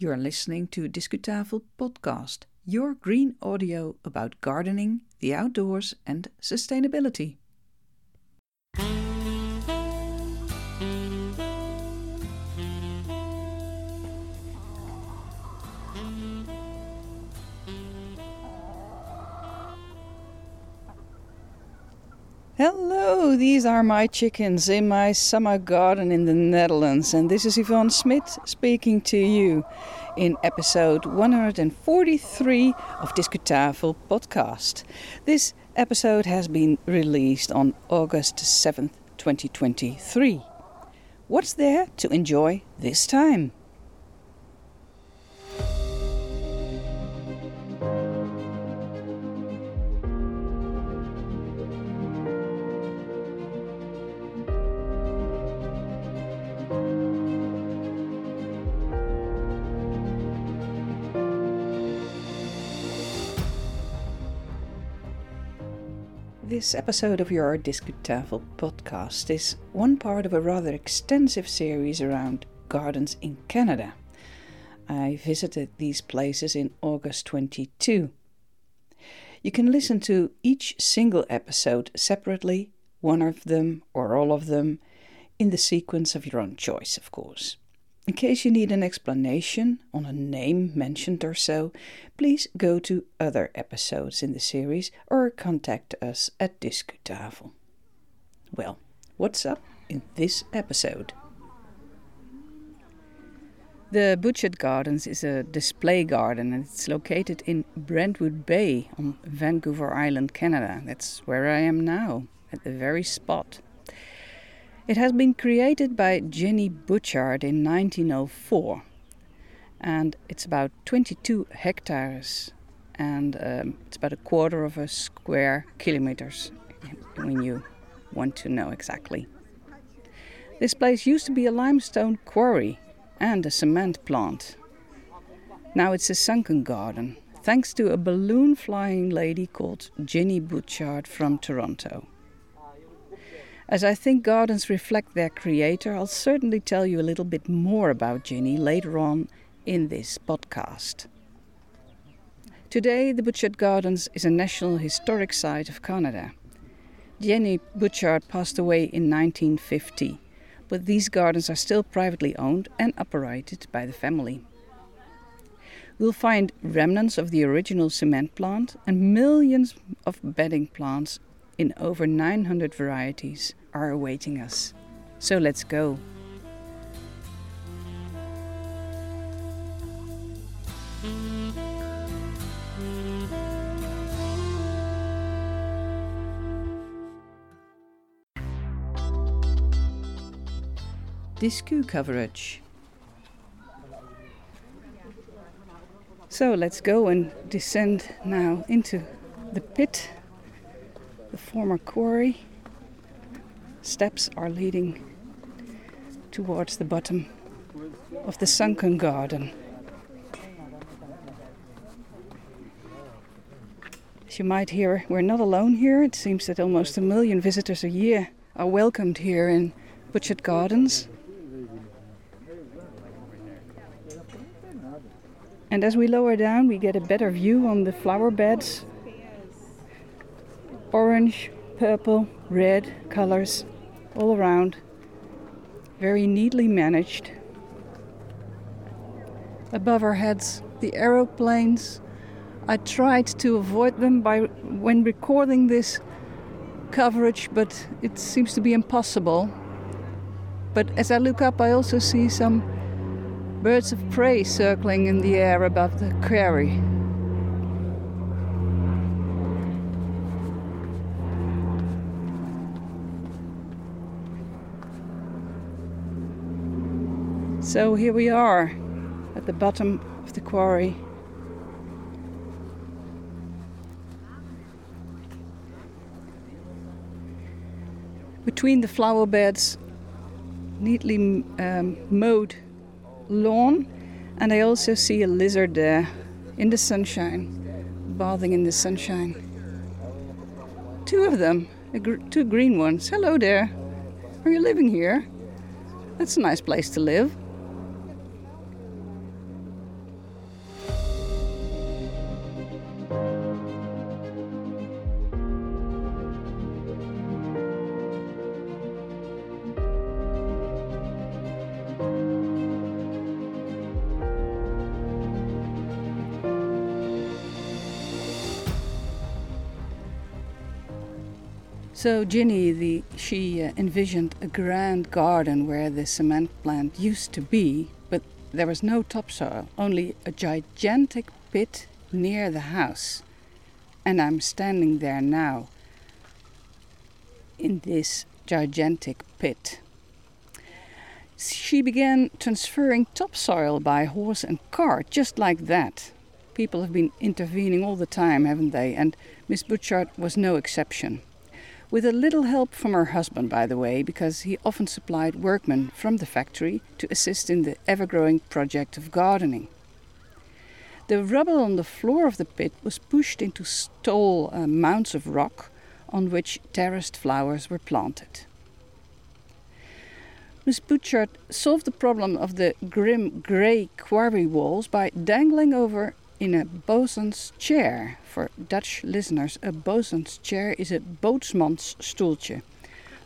You're listening to Discutafel Podcast, your green audio about gardening, the outdoors, and sustainability. These are my chickens in my summer garden in the Netherlands, and this is Ivonne Smit speaking to you in episode 143 of Discutafel podcast. This episode has been released on August 7th, 2023. What's there to enjoy this time? This episode of your Discutafel podcast is one part of a rather extensive series around gardens in Canada. I visited these places in August 22. You can listen to each single episode separately, one of them or all of them, in the sequence of your own choice, of course. In case you need an explanation on a name mentioned or so, please go to other episodes in the series or contact us at Discutafel. Well, what's up in this episode? The Butchart Gardens is a display garden and it's located in Brentwood Bay on Vancouver Island, Canada. That's where I am now, at the very spot. It has been created by Jennie Butchart in 1904 and it's about 22 hectares and um, it's about a quarter of a square kilometers when you want to know exactly. This place used to be a limestone quarry and a cement plant. Now it's a sunken garden, thanks to a balloon flying lady called Jennie Butchart from Toronto. As I think gardens reflect their creator, I'll certainly tell you a little bit more about Jennie later on in this podcast. Today, the Butchart Gardens is a National Historic Site of Canada. Jennie Butchart passed away in 1950, but these gardens are still privately owned and operated by the family. We'll find remnants of the original cement plant and millions of bedding plants in over 900 varieties are awaiting us. So let's go. Discu coverage. So let's go and descend now into the pit, the former quarry steps are leading towards the bottom of the sunken garden. As you might hear, we're not alone here. It seems that almost a million visitors a year are welcomed here in Butchart Gardens. And as we lower down, we get a better view on the flower beds orange, purple, red colors all around, very neatly managed. Above our heads, the aeroplanes. I tried to avoid them by when recording this coverage, but it seems to be impossible. But as I look up, I also see some birds of prey circling in the air above the quarry. So here we are at the bottom of the quarry. Between the flower beds, neatly um, mowed lawn, and I also see a lizard there in the sunshine, bathing in the sunshine. Two of them, gr two green ones. Hello there. Are you living here? That's a nice place to live. So Ginny, the, she uh, envisioned a grand garden where the cement plant used to be, but there was no topsoil, only a gigantic pit near the house. And I'm standing there now in this gigantic pit. She began transferring topsoil by horse and cart, just like that. People have been intervening all the time, haven't they? And Miss Butchart was no exception. With a little help from her husband, by the way, because he often supplied workmen from the factory to assist in the ever growing project of gardening. The rubble on the floor of the pit was pushed into tall uh, mounds of rock on which terraced flowers were planted. Miss Butchart solved the problem of the grim grey quarry walls by dangling over in a bosun's chair. For Dutch listeners, a bosun's chair is a boatsman's stoeltje,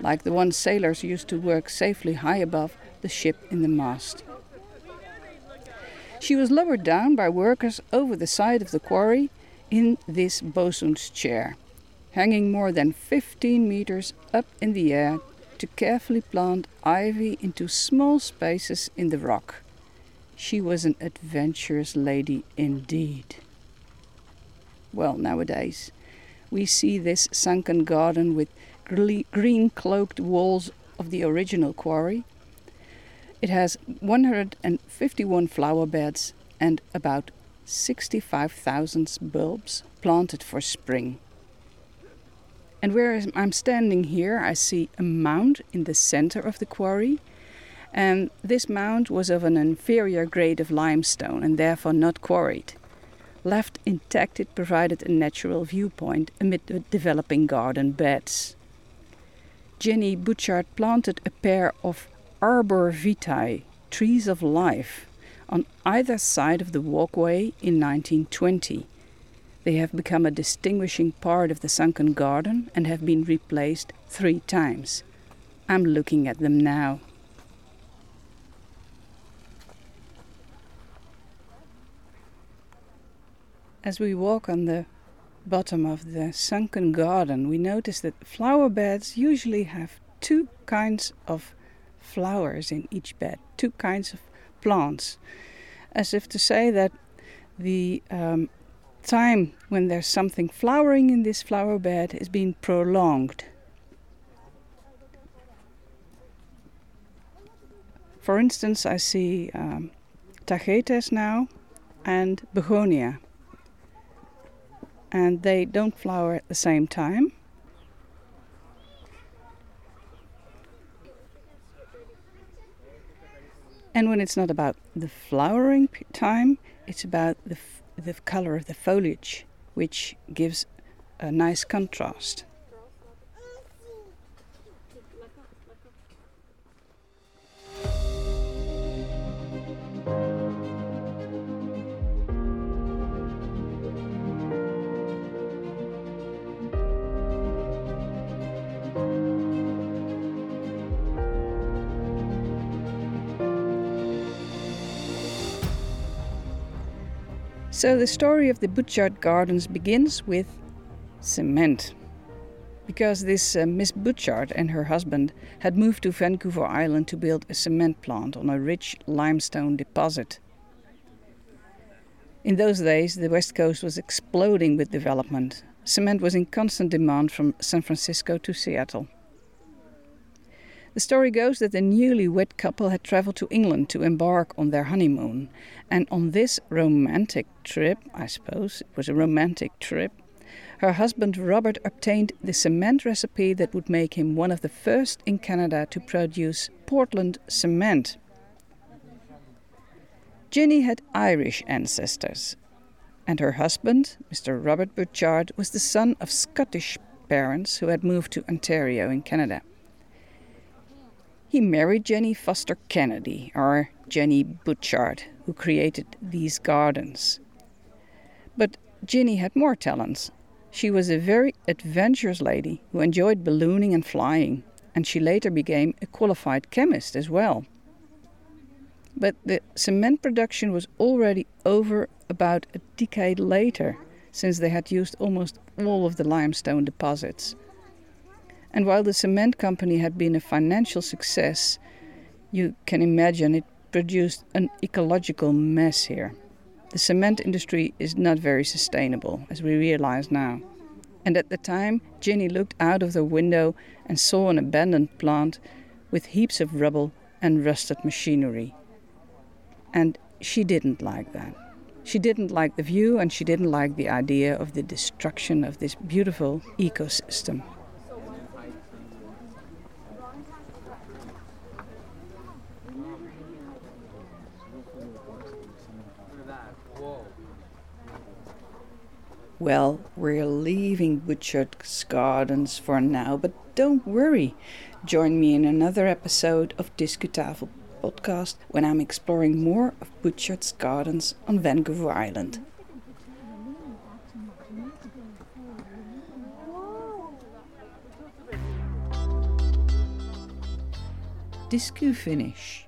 like the one sailors used to work safely high above the ship in the mast. She was lowered down by workers over the side of the quarry in this bosun's chair, hanging more than 15 meters up in the air to carefully plant ivy into small spaces in the rock. She was an adventurous lady indeed. Well, nowadays, we see this sunken garden with green cloaked walls of the original quarry. It has 151 flower beds and about 65,000 bulbs planted for spring. And where I'm standing here, I see a mound in the center of the quarry. And this mound was of an inferior grade of limestone and therefore not quarried. Left intact, it provided a natural viewpoint amid the developing garden beds. Jennie Butchart planted a pair of arbor vitae, trees of life, on either side of the walkway in 1920 they have become a distinguishing part of the sunken garden and have been replaced three times. I'm looking at them now. As we walk on the bottom of the sunken garden, we notice that flower beds usually have two kinds of flowers in each bed, two kinds of plants, as if to say that the um, time when there's something flowering in this flower bed is being prolonged. For instance, I see um, tagetes now and begonia. And they don't flower at the same time. And when it's not about the flowering time, it's about the the color of the foliage, which gives a nice contrast. So the story of the Butchart Gardens begins with cement. Because this uh, Miss Butchart and her husband had moved to Vancouver Island to build a cement plant on a rich limestone deposit. In those days, the West Coast was exploding with development. Cement was in constant demand from San Francisco to Seattle. The story goes that the newlywed couple had traveled to England to embark on their honeymoon. And on this romantic trip, I suppose it was a romantic trip, her husband Robert obtained the cement recipe that would make him one of the first in Canada to produce Portland cement. Ginny had Irish ancestors, and her husband, Mr. Robert Butchart, was the son of Scottish parents who had moved to Ontario in Canada. He married Jennie Foster Kennedy, or Jennie Butchart, who created these gardens. But Jennie had more talents. She was a very adventurous lady who enjoyed ballooning and flying, and she later became a qualified chemist as well. But the cement production was already over about a decade later, since they had used almost all of the limestone deposits. And while the cement company had been a financial success, you can imagine it produced an ecological mess here. The cement industry is not very sustainable, as we realize now. And at the time, Ginny looked out of the window and saw an abandoned plant with heaps of rubble and rusted machinery. And she didn't like that. She didn't like the view and she didn't like the idea of the destruction of this beautiful ecosystem. Well, we're leaving Butchart's Gardens for now, but don't worry. Join me in another episode of Discutafel podcast when I'm exploring more of Butchart's Gardens on Vancouver Island. Discu finish.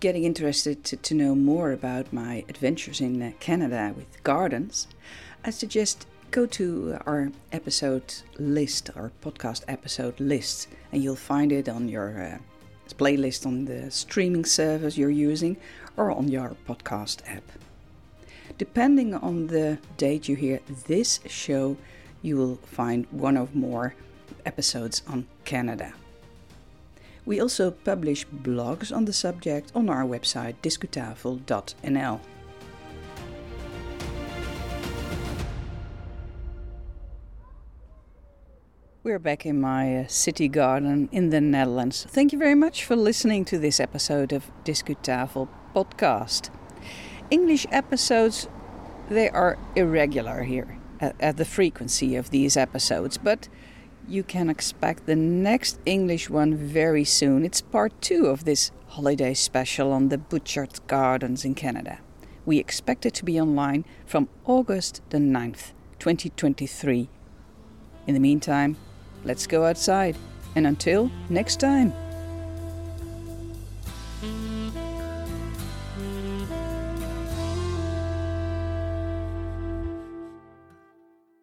Getting interested to, to know more about my adventures in uh, Canada with gardens, I suggest go to our episode list, our podcast episode list, and you'll find it on your uh, playlist on the streaming service you're using or on your podcast app. Depending on the date you hear this show, you will find one or more episodes on Canada. We also publish blogs on the subject on our website discutafel.nl. We're back in my uh, city garden in the Netherlands. Thank you very much for listening to this episode of Discutafel podcast. English episodes they are irregular here at, at the frequency of these episodes, but you can expect the next English one very soon. It's part 2 of this holiday special on the Butchart Gardens in Canada. We expect it to be online from August the 9th, 2023. In the meantime, Let's go outside. And until next time.